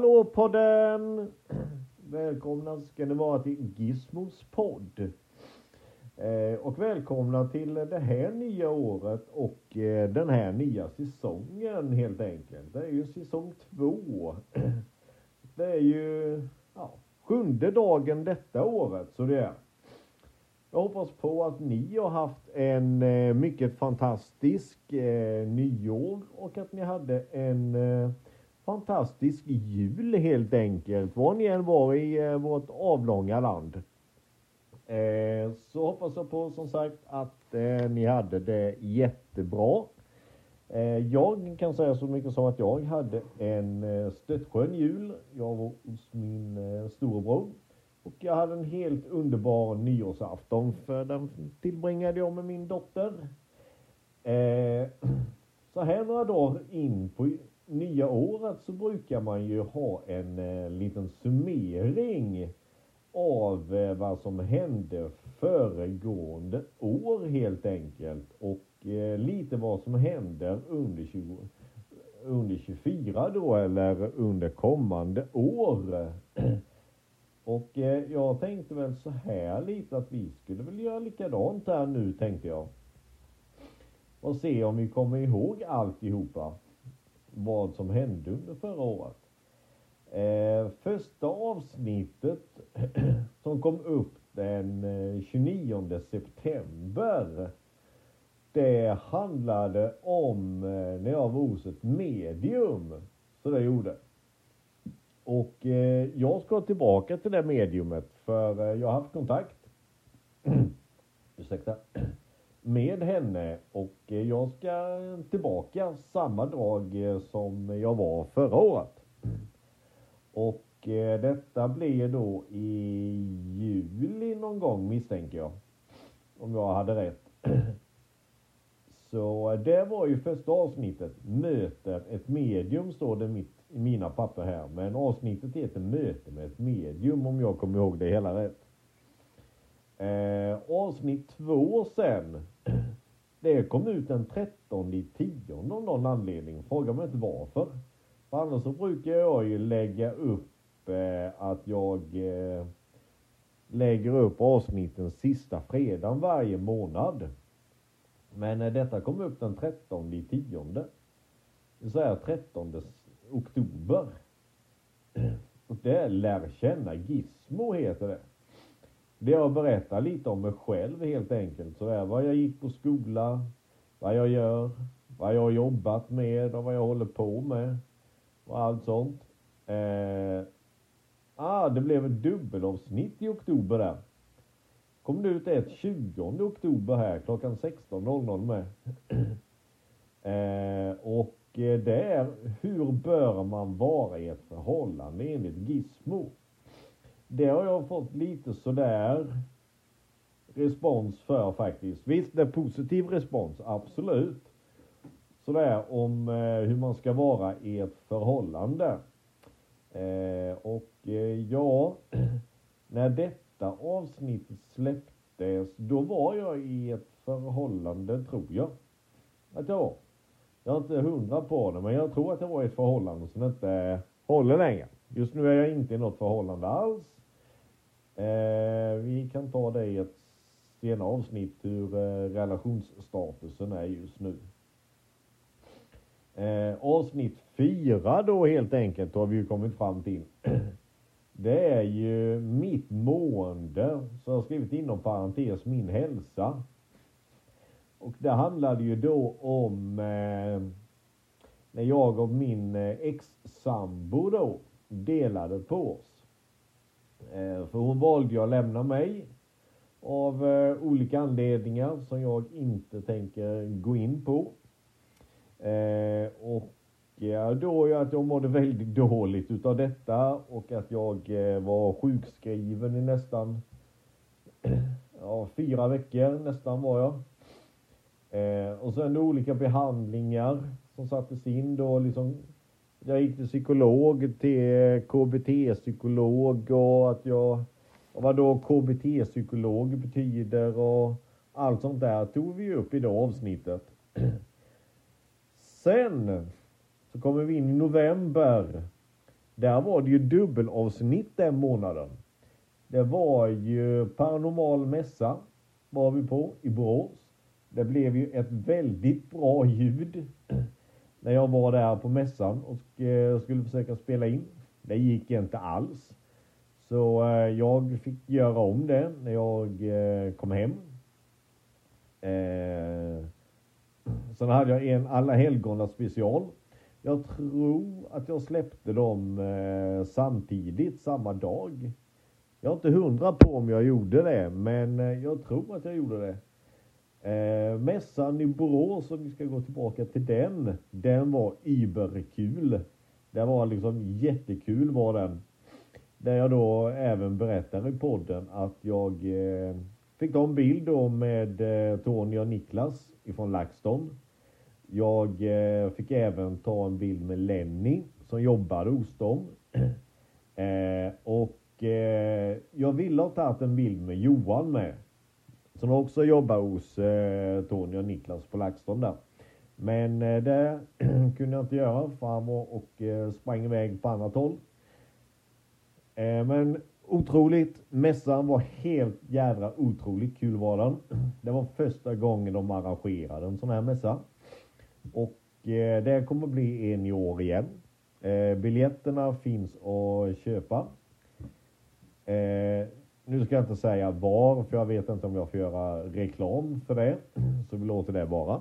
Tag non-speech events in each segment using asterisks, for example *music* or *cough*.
Hallå podden! Välkomna ska ni vara till Gizmos podd. Eh, och välkomna till det här nya året och eh, den här nya säsongen helt enkelt. Det är ju säsong två. Det är ju ja, sjunde dagen detta året så det är. Jag hoppas på att ni har haft en eh, mycket fantastisk eh, nyår och att ni hade en eh, fantastisk jul helt enkelt. Var ni än var i eh, vårt avlånga land. Eh, så hoppas jag på som sagt att eh, ni hade det jättebra. Eh, jag kan säga så mycket som att jag hade en eh, jul. Jag var hos min eh, storebror. Och jag hade en helt underbar nyårsafton för den tillbringade jag med min dotter. Eh, så här några dagar in på nya året så brukar man ju ha en eh, liten summering av eh, vad som hände föregående år helt enkelt. Och eh, lite vad som händer under, 20, under 24 då eller under kommande år. *clears throat* Och eh, jag tänkte väl så här lite att vi skulle väl göra likadant här nu tänkte jag. Och se om vi kommer ihåg alltihopa. Vad som hände under förra året. Eh, första avsnittet *clears throat* som kom upp den eh, 29 september. Det handlade om eh, när jag var hos ett medium. Så det gjorde. Och eh, jag ska tillbaka till det mediumet för eh, jag har haft kontakt *clears throat* ursäkta, *clears throat* med henne och eh, jag ska tillbaka samma dag eh, som jag var förra året. Och eh, detta blir då i juli någon gång misstänker jag. Om jag hade rätt. *clears throat* Så det var ju första avsnittet. Möter ett medium står det mitt i mina papper här. Men avsnittet heter Möte med ett medium om jag kommer ihåg det hela rätt. Eh, avsnitt två sen. Det kom ut den 13 i tionde av någon anledning. Fråga mig inte varför. För annars så brukar jag ju lägga upp eh, att jag eh, lägger upp avsnitten sista fredagen varje månad. Men eh, detta kom upp den 13 i tionde. Det vill säga 13 oktober. Och det är Lär känna Gizmo heter det. Det jag berättar lite om mig själv helt enkelt. Så är vad jag gick på skola, vad jag gör, vad jag har jobbat med och vad jag håller på med. Och allt sånt. Eh, ah, det blev ett dubbelavsnitt i oktober där. Kom det ut ett 20 oktober här klockan 16.00 med. *clears throat* eh, och eh, det är hur bör man vara i ett förhållande enligt Gizmo. Det har jag fått lite sådär respons för faktiskt. Visst, det är positiv respons, absolut. Sådär om eh, hur man ska vara i ett förhållande. Eh, och eh, ja, *clears throat* när detta avsnittet släpptes, då var jag i ett förhållande, tror jag. Att jag var. Jag är inte hundra på det, men jag tror att jag var i ett förhållande som inte håller längre. Just nu är jag inte i något förhållande alls. Eh, vi kan ta det i ett senare avsnitt hur eh, relationsstatusen är just nu. Eh, avsnitt fyra då helt enkelt har vi ju kommit fram till. *clears throat* Det är ju mitt mående, så jag har skrivit inom parentes min hälsa. Och det handlade ju då om eh, när jag och min eh, ex-sambo då delade på oss. Eh, för hon valde ju att lämna mig av eh, olika anledningar som jag inte tänker gå in på. Eh, och ja, då är att jag mådde väldigt dåligt utav detta och att jag var sjukskriven i nästan *clears throat* ja, fyra veckor nästan var jag. Eh, och sen då olika behandlingar som sattes in då liksom. Jag gick till psykolog, till KBT-psykolog och att jag, och vad då KBT-psykolog betyder och allt sånt där tog vi upp i det avsnittet. Sen så kommer vi in i november. där var det ju dubbelavsnitt den månaden. Det var ju Paranormal Mässa var vi på i Borås. Det blev ju ett väldigt bra ljud när jag var där på mässan eh, och skulle försöka spela in. Det gick inte alls. Så eh, jag fick göra om det när jag eh, kom hem. Sen hade jag en Alla helgona special. Jag tror att jag släppte dem samtidigt, samma dag. Jag är inte hundra på om jag gjorde det, men jag tror att jag gjorde det. Eh, mässan i Borås, om vi ska gå tillbaka till den, den var überkul. Det var liksom jättekul var den. Där jag då även berättar i podden att jag eh, fick ta en bild då med eh, Tony och Niklas ifrån LaxTon. Jag eh, fick även ta en bild med Lenny som jobbade hos dem. *clears throat* Eh, och eh, jag ville ha tagit en bild med Johan med som också jobbar hos eh, Tony och Niklas på LaxTon där. Men eh, det *clears throat* kunde jag inte göra för han var och eh, sprang iväg på annat håll. Eh, men otroligt. Mässan var helt jädra otroligt kul var den. *clears throat* Det var första gången de arrangerade en sån här mässa. Och eh, det kommer bli en i år igen. Eh, biljetterna finns att köpa. Eh, nu ska jag inte säga var, för jag vet inte om jag får göra reklam för det. Så vi låter det vara.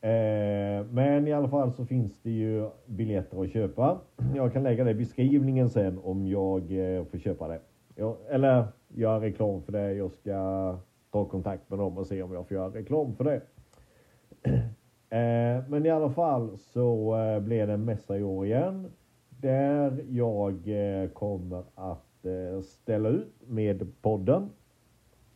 Eh, men i alla fall så finns det ju biljetter att köpa. Jag kan lägga det i beskrivningen sen om jag eh, får köpa det. Jag, eller göra reklam för det. Jag ska ta kontakt med dem och se om jag får göra reklam för det. *clears throat* Eh, men i alla fall så blir det en mässa i år igen. Där jag kommer att Eh, ställa ut med podden.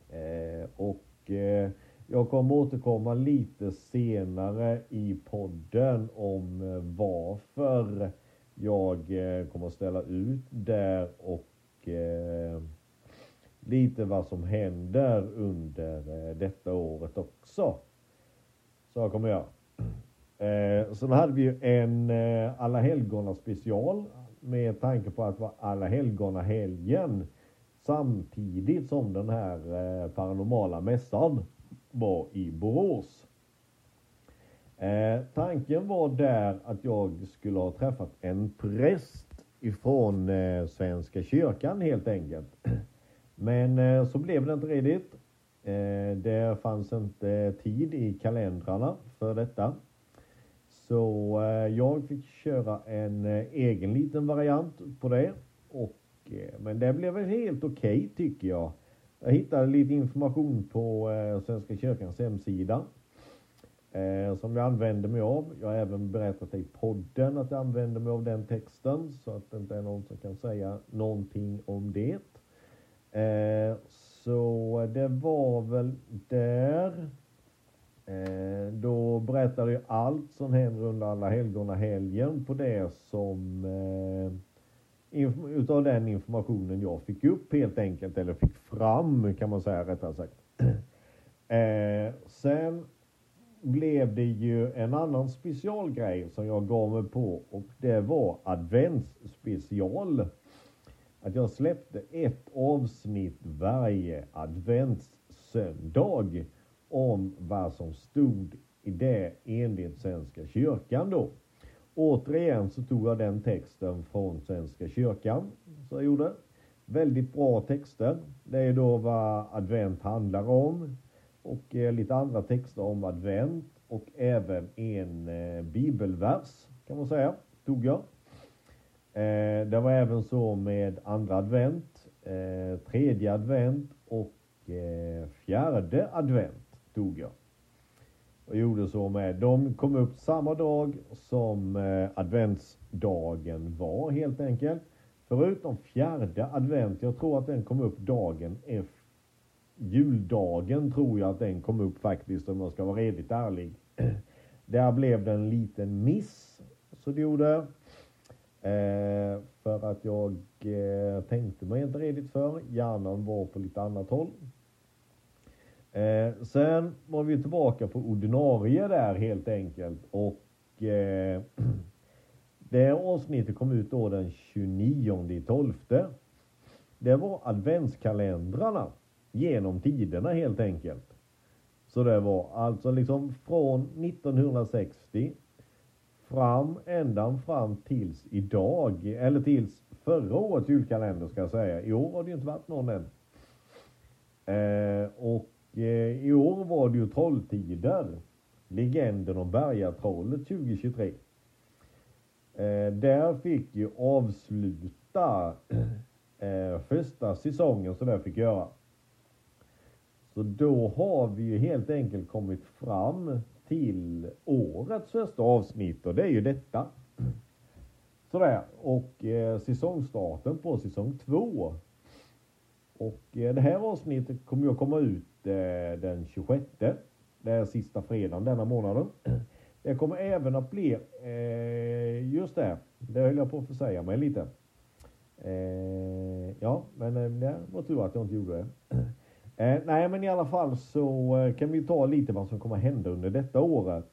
Eh, och eh, jag kommer återkomma lite senare i podden om varför jag kommer att ställa ut där och lite vad som händer under detta året också. Så jag kommer jag. Eh, sen hade vi ju en Alla helgona special med tanke på att det var alla helgona helgen samtidigt som den här eh, paranormala mässan var i Borås. Eh, tanken var där att jag skulle ha träffat en präst ifrån eh, Svenska kyrkan helt enkelt. Men eh, så blev det inte riktigt. Eh, det fanns inte eh, tid i kalendrarna för detta. Så eh, jag fick köra en eh, egen liten variant på det. Och, eh, men det blev väl helt okej okay, tycker jag. Jag hittade lite information på eh, Svenska kyrkans hemsida. Eh, som jag använder mig av. Jag har även berättat i podden att jag använder mig av den texten. Så att det inte är någon som kan säga någonting om det. Eh, så det var väl där. Eh, då berättar jag allt som händer under alla helgona helgen på det som eh, utav den informationen jag fick upp helt enkelt, eller fick fram kan man säga rättare sagt. *clears throat* Eh, sen blev det ju en annan specialgrej som jag gav mig på och det var adventsspecial. Att jag släppte ett avsnitt varje adventssöndag om vad som stod i det enligt Svenska kyrkan då. Återigen så tog jag den texten från Svenska kyrkan, så jag gjorde. Väldigt bra texter. Det är då vad advent handlar om och eh, lite andra texter om advent och även en eh, bibelvers kan man säga, tog jag. Eh, det var även så med andra advent, eh, tredje advent och eh, fjärde advent tog jag. Och gjorde så med. De kom upp samma dag som eh, adventsdagen var helt enkelt. Förutom fjärde advent, jag tror att den kom upp dagen efter juldagen tror jag att den kom upp faktiskt om jag ska vara redigt ärlig. *clears throat* Där blev det en liten miss, så det gjorde. Eh, för att jag eh, tänkte mig inte redigt för. Hjärnan var på lite annat håll. Eh, sen var vi tillbaka på ordinarie där helt enkelt och eh, *clears throat* Det avsnittet kom ut då den 29 12. Det var adventskalendrarna genom tiderna helt enkelt. Så det var alltså liksom från 1960 fram ända fram tills idag, eller tills förra årets julkalender ska jag säga. I år har det ju inte varit någon än. Eh, och Eh, i år var det ju Trolltider. Legenden om Bergatrollet 2023. Eh, där fick ju avsluta *clears throat* eh, första säsongen så där fick göra. Så då har vi ju helt enkelt kommit fram till årets första avsnitt och det är ju detta. *clears throat* Sådär, och eh, säsongstarten på säsong två. Och eh, det här avsnittet kommer ju att komma ut Eh, den 26. Det är sista fredagen denna månaden. Det kommer även att bli, eh, just det, det höll jag på att försäga mig lite. Eh, ja, men eh, det var tur att jag inte gjorde det. Eh, nej, men i alla fall så eh, kan vi ta lite vad som kommer hända under detta året.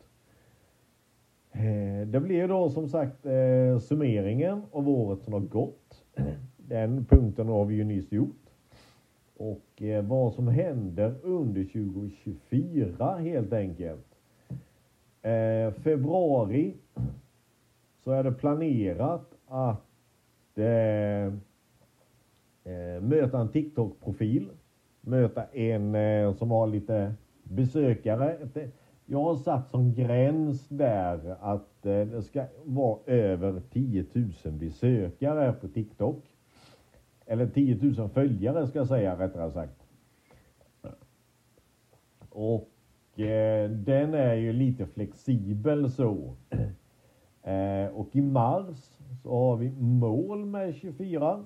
Det blir då som sagt summeringen av året som har gått. Den punkten har vi ju nyss gjort. Och eh, vad som händer under 2024 helt enkelt. Eh, februari så är det planerat att eh, eh, möta en TikTok-profil. Möta en eh, som har lite besökare. Eh, jag har satt som gräns där att det ska vara över 10 000 besökare på TikTok. Eller 10 000 följare ska jag säga rättare sagt. Och eh, den är ju lite flexibel så. Eh, och i mars så har vi mål med 24.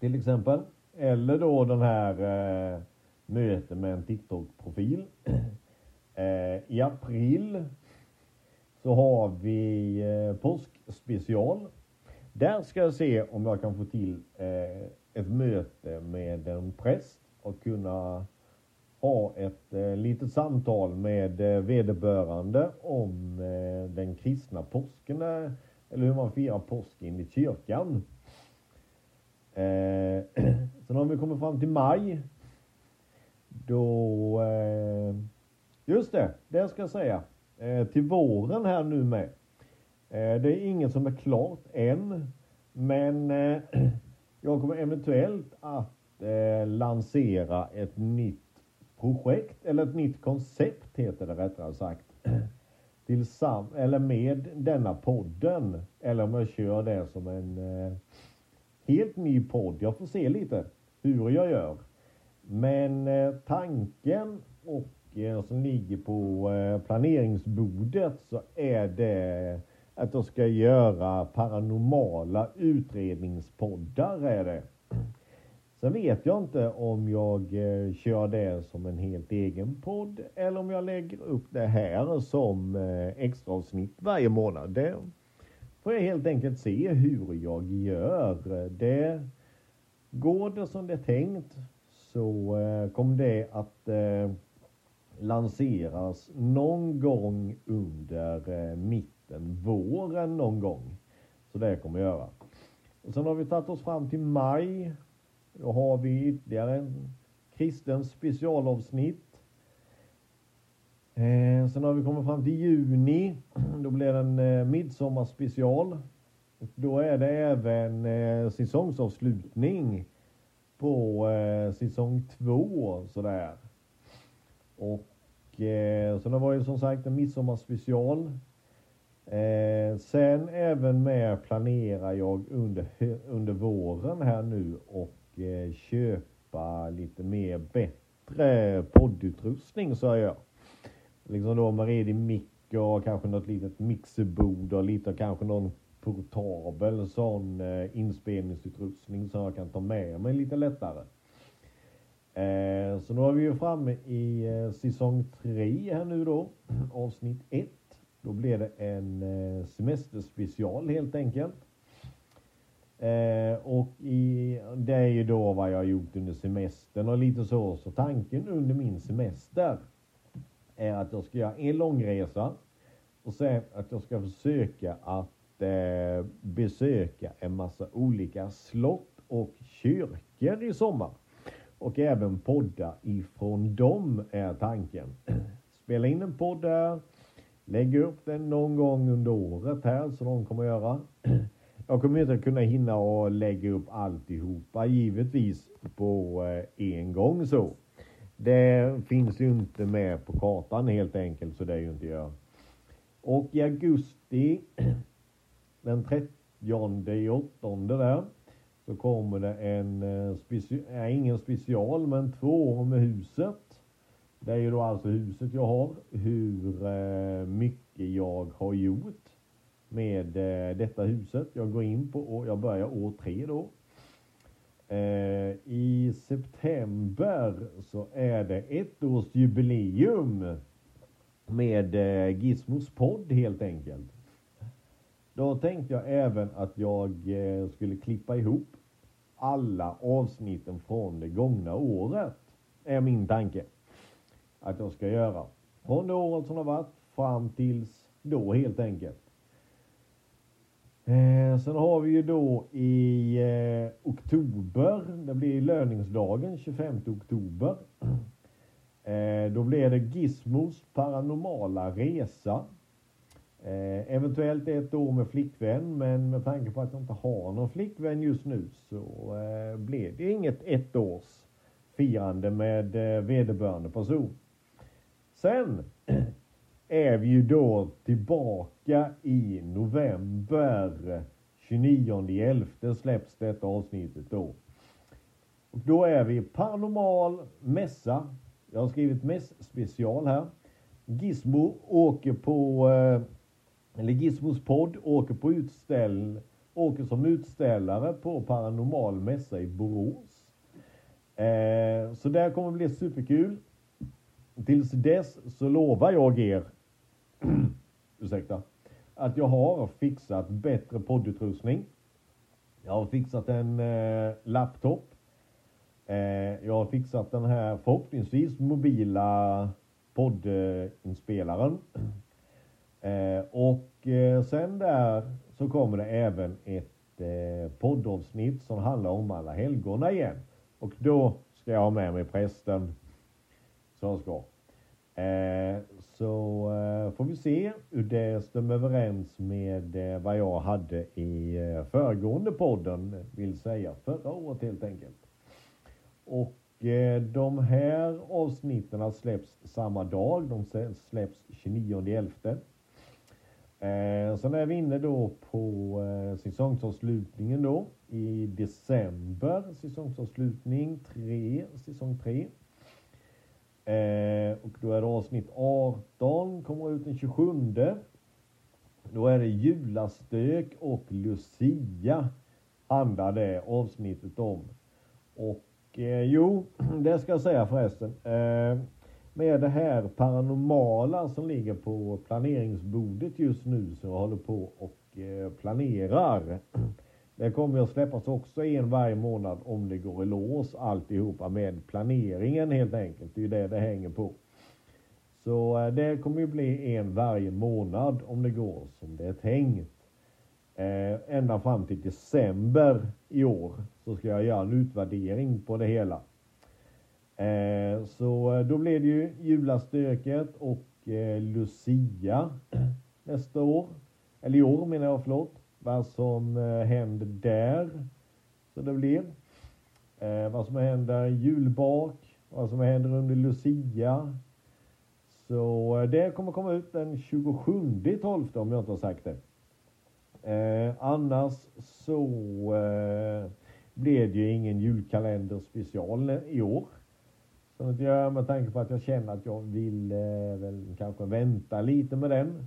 Till exempel. Eller då den här eh, möten med en TikTok-profil. Eh, I april så har vi eh, påskspecial. Där ska jag se om jag kan få till eh, ett möte med en präst och kunna ha ett eh, litet samtal med eh, vederbörande om eh, den kristna påsken eh, eller hur man firar påsken i kyrkan. Eh, *clears throat* sen har vi kommit fram till maj. Då eh, Just det, det ska jag säga. Eh, till våren här nu med. Eh, det är inget som är klart än. Men eh, *clears throat* jag kommer eventuellt att eh, lansera ett nytt projekt, eller ett nytt koncept heter det rättare sagt. *clears throat* Tillsam eller med denna podden. Eller om jag kör det som en helt ny podd. Jag får se lite hur jag gör. Men tanken och som ligger på planeringsbordet så är det att de ska göra paranormala utredningspoddar är det. Sen vet jag inte om jag eh, kör det som en helt egen podd eller om jag lägger upp det här som extra extraavsnitt varje månad. Det får jag helt enkelt se hur jag gör. Det Går det som det är tänkt så eh, kommer det att lanseras någon gång under eh, mitten, våren någon gång. Så det kommer jag göra. Och sen har vi tagit oss fram till maj. Då har vi ytterligare en kristen specialavsnitt. Eh, sen har vi kommit fram till juni. Då blir det en eh, midsommarspecial. Då är det även eh, säsongsavslutning på eh, säsong två sådär. Och eh, så det var ju som sagt en midsommarspecial. Eh, sen även med planerar jag under, under våren här nu och eh, köpa lite mer bättre poddutrustning så jag. Liksom då med redig mick och kanske något litet mixerbord och lite kanske någon portabel sån eh, inspelningsutrustning som jag kan ta med mig lite lättare. Eh, så nu är vi ju framme i eh, säsong 3 här nu då, *clears throat* avsnitt 1. Då blir det en eh, semesterspecial helt enkelt. Eh, och i, det är ju då vad jag har gjort under semestern och lite så. Så tanken under min semester är att jag ska göra en långresa och sen att jag ska försöka att eh, besöka en massa olika slott och kyrkor i sommar. Och även podda ifrån dem är tanken. *clears throat* Spela in en podd där, lägg upp den någon gång under året här som de kommer göra. *clears throat* Jag kommer inte kunna hinna och lägga upp alltihopa givetvis på eh, en gång så. Det finns ju inte med på kartan helt enkelt så det är ju inte jag. Och i augusti *clears throat* den 30 i åttonde där så kommer det en, eh, speci ingen special men två om med huset. Det är ju då alltså huset jag har, hur eh, mycket jag har gjort med eh, detta huset. Jag går in på, och jag börjar år tre då. Eh, I september så är det ettårsjubileum med Gizmos podd helt enkelt. Då tänkte jag även att jag eh, skulle klippa ihop alla avsnitten från det gångna året. Är min tanke. Att jag ska göra. Från det året som har varit fram tills då helt enkelt. Eh, sen har vi ju då i eh, oktober, det blir löningsdagen 25 oktober. *clears throat* Eh, då blir det Gizmos paranormala resa. Eh, eventuellt ett år med flickvän, men med tanke på att jag inte har någon flickvän just nu så eh, blev det inget ettårs firande med eh, vederbörande person. Sen *clears throat* är vi ju då tillbaka i november. 29.11 släpps detta avsnittet då. Och då är vi paranormal mässa. Jag har skrivit mäss-special här. Gizmo åker på, eh, eller Gizmos podd åker på utställ, åker som utställare på paranormal mässa i Borås. Eh, så det kommer bli superkul. Tills dess så lovar jag er *clears throat* ursäkta, att jag har fixat bättre poddutrustning. Jag har fixat en eh, laptop. Eh, jag har fixat den här förhoppningsvis mobila poddinspelaren. *clears throat* Eh, och eh, sen där så kommer det även ett eh, poddavsnitt som handlar om alla helgona igen. Och då ska jag ha med mig prästen. Så ska. Eh, så eh, får vi se hur det stämmer överens med eh, vad jag hade i eh, föregående podden, vill säga förra året helt enkelt. Och eh, de här avsnitten släpps samma dag, de släpps 29.11. Eh, sen är vi inne då på eh, säsongsavslutningen då i december, säsongsavslutning 3, säsong 3. Eh, och då är det avsnitt 18, kommer ut den 27. Då är det julastök och Lucia handlar det avsnittet om. Och eh, jo, *clears throat* det ska jag säga förresten. Eh, med det här paranormala som ligger på planeringsbordet just nu så jag håller på och eh, planerar. *clears throat* Det kommer att släppas också en varje månad om det går i lås alltihopa med planeringen helt enkelt. Det är ju det det hänger på. Så eh, det kommer ju bli en varje månad om det går som det är tänkt. Eh, ända fram till december i år så ska jag göra en utvärdering på det hela. Eh, så eh, då blev det ju julastöket och eh, Lucia *clears throat* nästa år. Eller i år menar jag, förlåt vad som eh, händer där. Så det blir. Eh, vad som händer julbak, vad som händer under Lucia. Så eh, det kommer komma ut den 27 12 om jag inte har sagt det. Eh, annars så eh, det ju ingen julkalender special i år. Som att med tanke på att jag känner att jag vill eh, väl kanske vänta lite med den.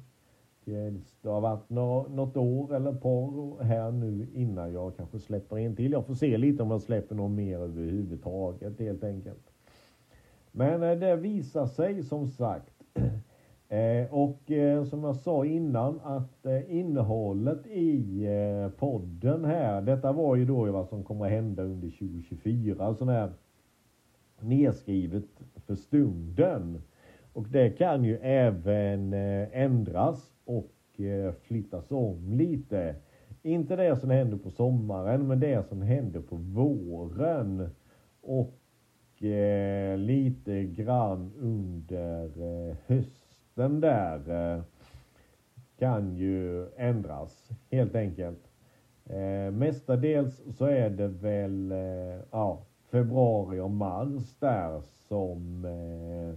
Det har varit något år eller ett par här nu innan jag kanske släpper en till. Jag får se lite om jag släpper någon mer överhuvudtaget helt enkelt. Men eh, det visar sig som sagt. *clears throat* Eh, och eh, som jag sa innan att eh, innehållet i eh, podden här, detta var ju då vad som kommer att hända under 2024, sån här nedskrivet för stunden. Och det kan ju även eh, ändras och eh, flyttas om lite. Inte det som händer på sommaren, men det som händer på våren. Och eh, lite grann under hösten där kan ju ändras helt enkelt. Mestadels så är det väl ja, februari och mars där som eh,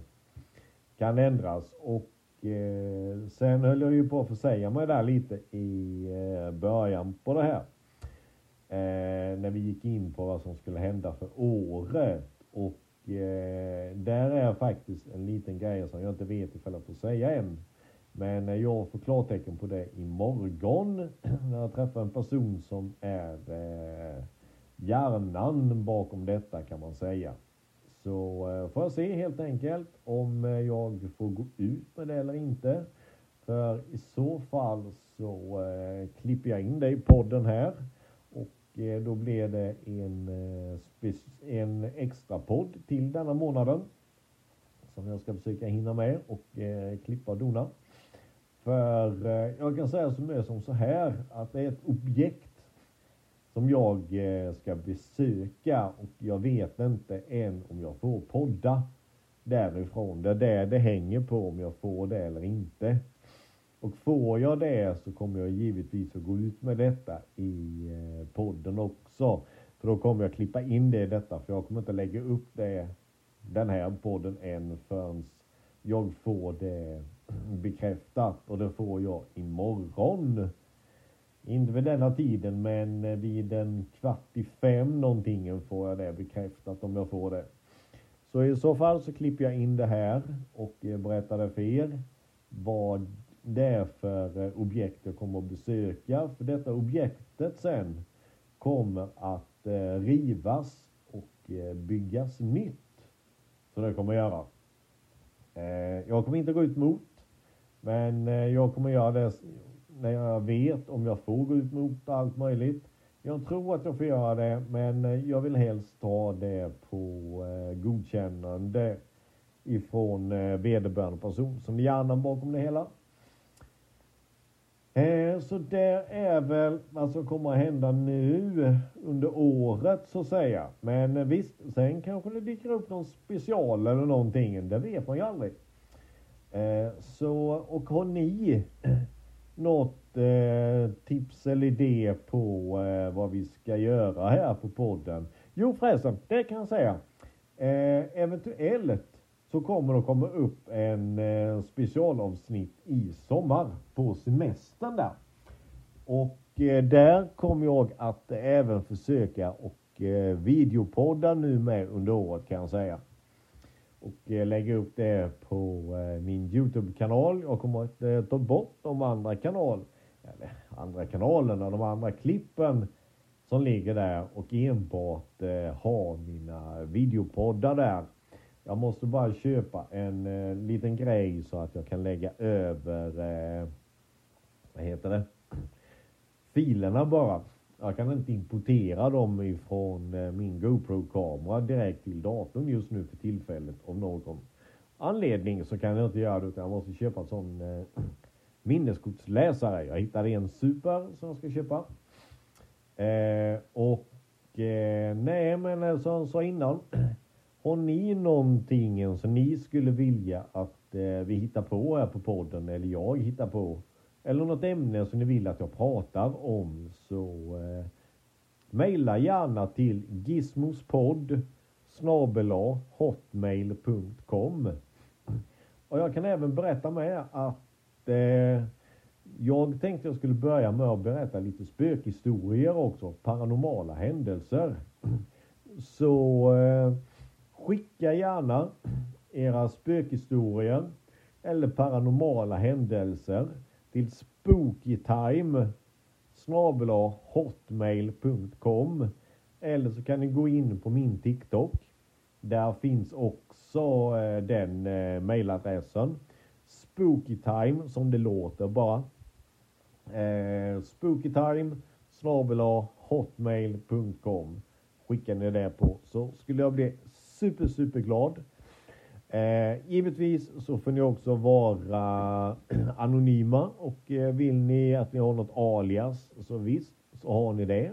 kan ändras och eh, sen höll jag ju på att försäga mig där lite i eh, början på det här. Eh, när vi gick in på vad som skulle hända för året och eh, där är faktiskt en liten grej som jag inte vet ifall jag får säga än. Men eh, jag får klartecken på det imorgon *clears throat* när jag träffar en person som är eh, hjärnan bakom detta kan man säga. Så eh, får jag se helt enkelt om eh, jag får gå ut med det eller inte. För i så fall så eh, klipper jag in det i podden här. Och då blir det en, en extra podd till denna månaden. Som jag ska försöka hinna med och klippa och dona. För jag kan säga som är som så här att det är ett objekt som jag eh, ska besöka och jag vet inte än om jag får podda därifrån. Det är det det hänger på om jag får det eller inte. Och får jag det så kommer jag givetvis att gå ut med detta i eh, podden också. För då kommer jag klippa in det i detta för jag kommer inte lägga upp det, den här podden än förrän jag får det *clears throat* bekräftat och det får jag imorgon. Inte vid denna tiden men vid en kvart i fem någonting får jag det bekräftat om jag får det. Så i så fall så klipper jag in det här och berättar det för er vad det är för eh, objekt jag kommer att besöka. För detta objektet sen kommer att eh, rivas och eh, byggas nytt. Så det kommer jag göra. Jag kommer inte gå ut mot men jag kommer göra det när jag vet om jag får gå ut mot allt möjligt. Jag tror att jag får göra det, men eh, jag vill helst ha det på eh, godkännande ifrån eh, vederbörande person som är hjärnan bakom det hela. Eh, så det är väl vad som kommer att hända nu under året så att säga. Men eh, visst, sen kanske det dyker upp någon special eller någonting. Det vet man ju aldrig. Eh, så, och har ni något eh, tips eller idé på eh, vad vi ska göra här på podden? Jo förresten, det kan jag säga. Eh, eventuellt så kommer det komma upp en eh, specialavsnitt i sommar på semestern där. Och eh, där kommer jag att även försöka och eh, videopodda nu med under året kan jag säga och eh, lägga upp det på eh, min Youtube-kanal. Jag kommer att eh, ta bort de andra kanal, eller andra kanalerna, de andra klippen som ligger där och enbart ha mina videopoddar där. Jag måste bara köpa en liten grej så att jag kan lägga över, vad heter det, filerna bara jag kan inte importera dem ifrån eh, min GoPro-kamera direkt till datorn just nu för tillfället av någon anledning så kan jag inte göra det utan jag måste köpa en sån eh, *clears throat* minneskortsläsare. Jag hittade en super som jag ska köpa. Eh, och eh, nej men eh, som jag sa innan. *clears throat* Har ni någonting som ni skulle vilja att eh, vi hittar på här på podden eller jag hittar på eller något ämne som ni vill att jag pratar om så eh, mejla gärna till gizmospodd hotmail.com Och jag kan även berätta med att eh, jag tänkte jag skulle börja med att berätta lite spökhistorier också, paranormala händelser. Så eh, skicka gärna era spökhistorier eller paranormala händelser till spookytime hotmail.com eller så kan ni gå in på min TikTok. Där finns också eh, den eh, mailadressen. Spookytime som det låter bara. Eh, spookytime hotmail.com Skickar ni det på så skulle jag bli super super glad. Eh, givetvis så får ni också vara *clears throat* anonyma och eh, vill ni att ni har något alias så visst så har ni det.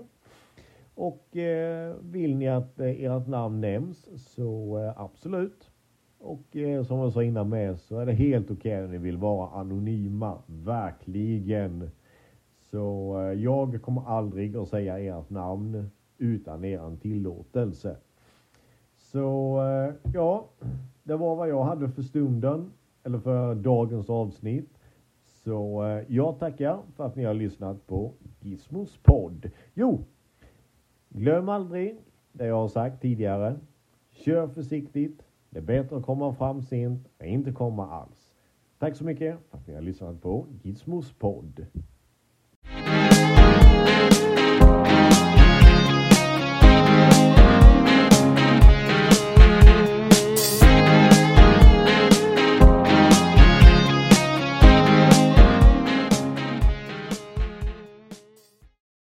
Och eh, vill ni att eh, ert namn nämns så eh, absolut. Och eh, som jag sa innan med så är det helt okej okay om ni vill vara anonyma. Verkligen. Så eh, jag kommer aldrig att säga ert namn utan er tillåtelse. Så eh, ja, det var vad jag hade för stunden, eller för dagens avsnitt. Så eh, jag tackar för att ni har lyssnat på Gizmos podd. Jo, glöm aldrig det jag har sagt tidigare. Kör försiktigt. Det är bättre att komma fram sent än inte komma alls. Tack så mycket för att ni har lyssnat på Gizmos podd.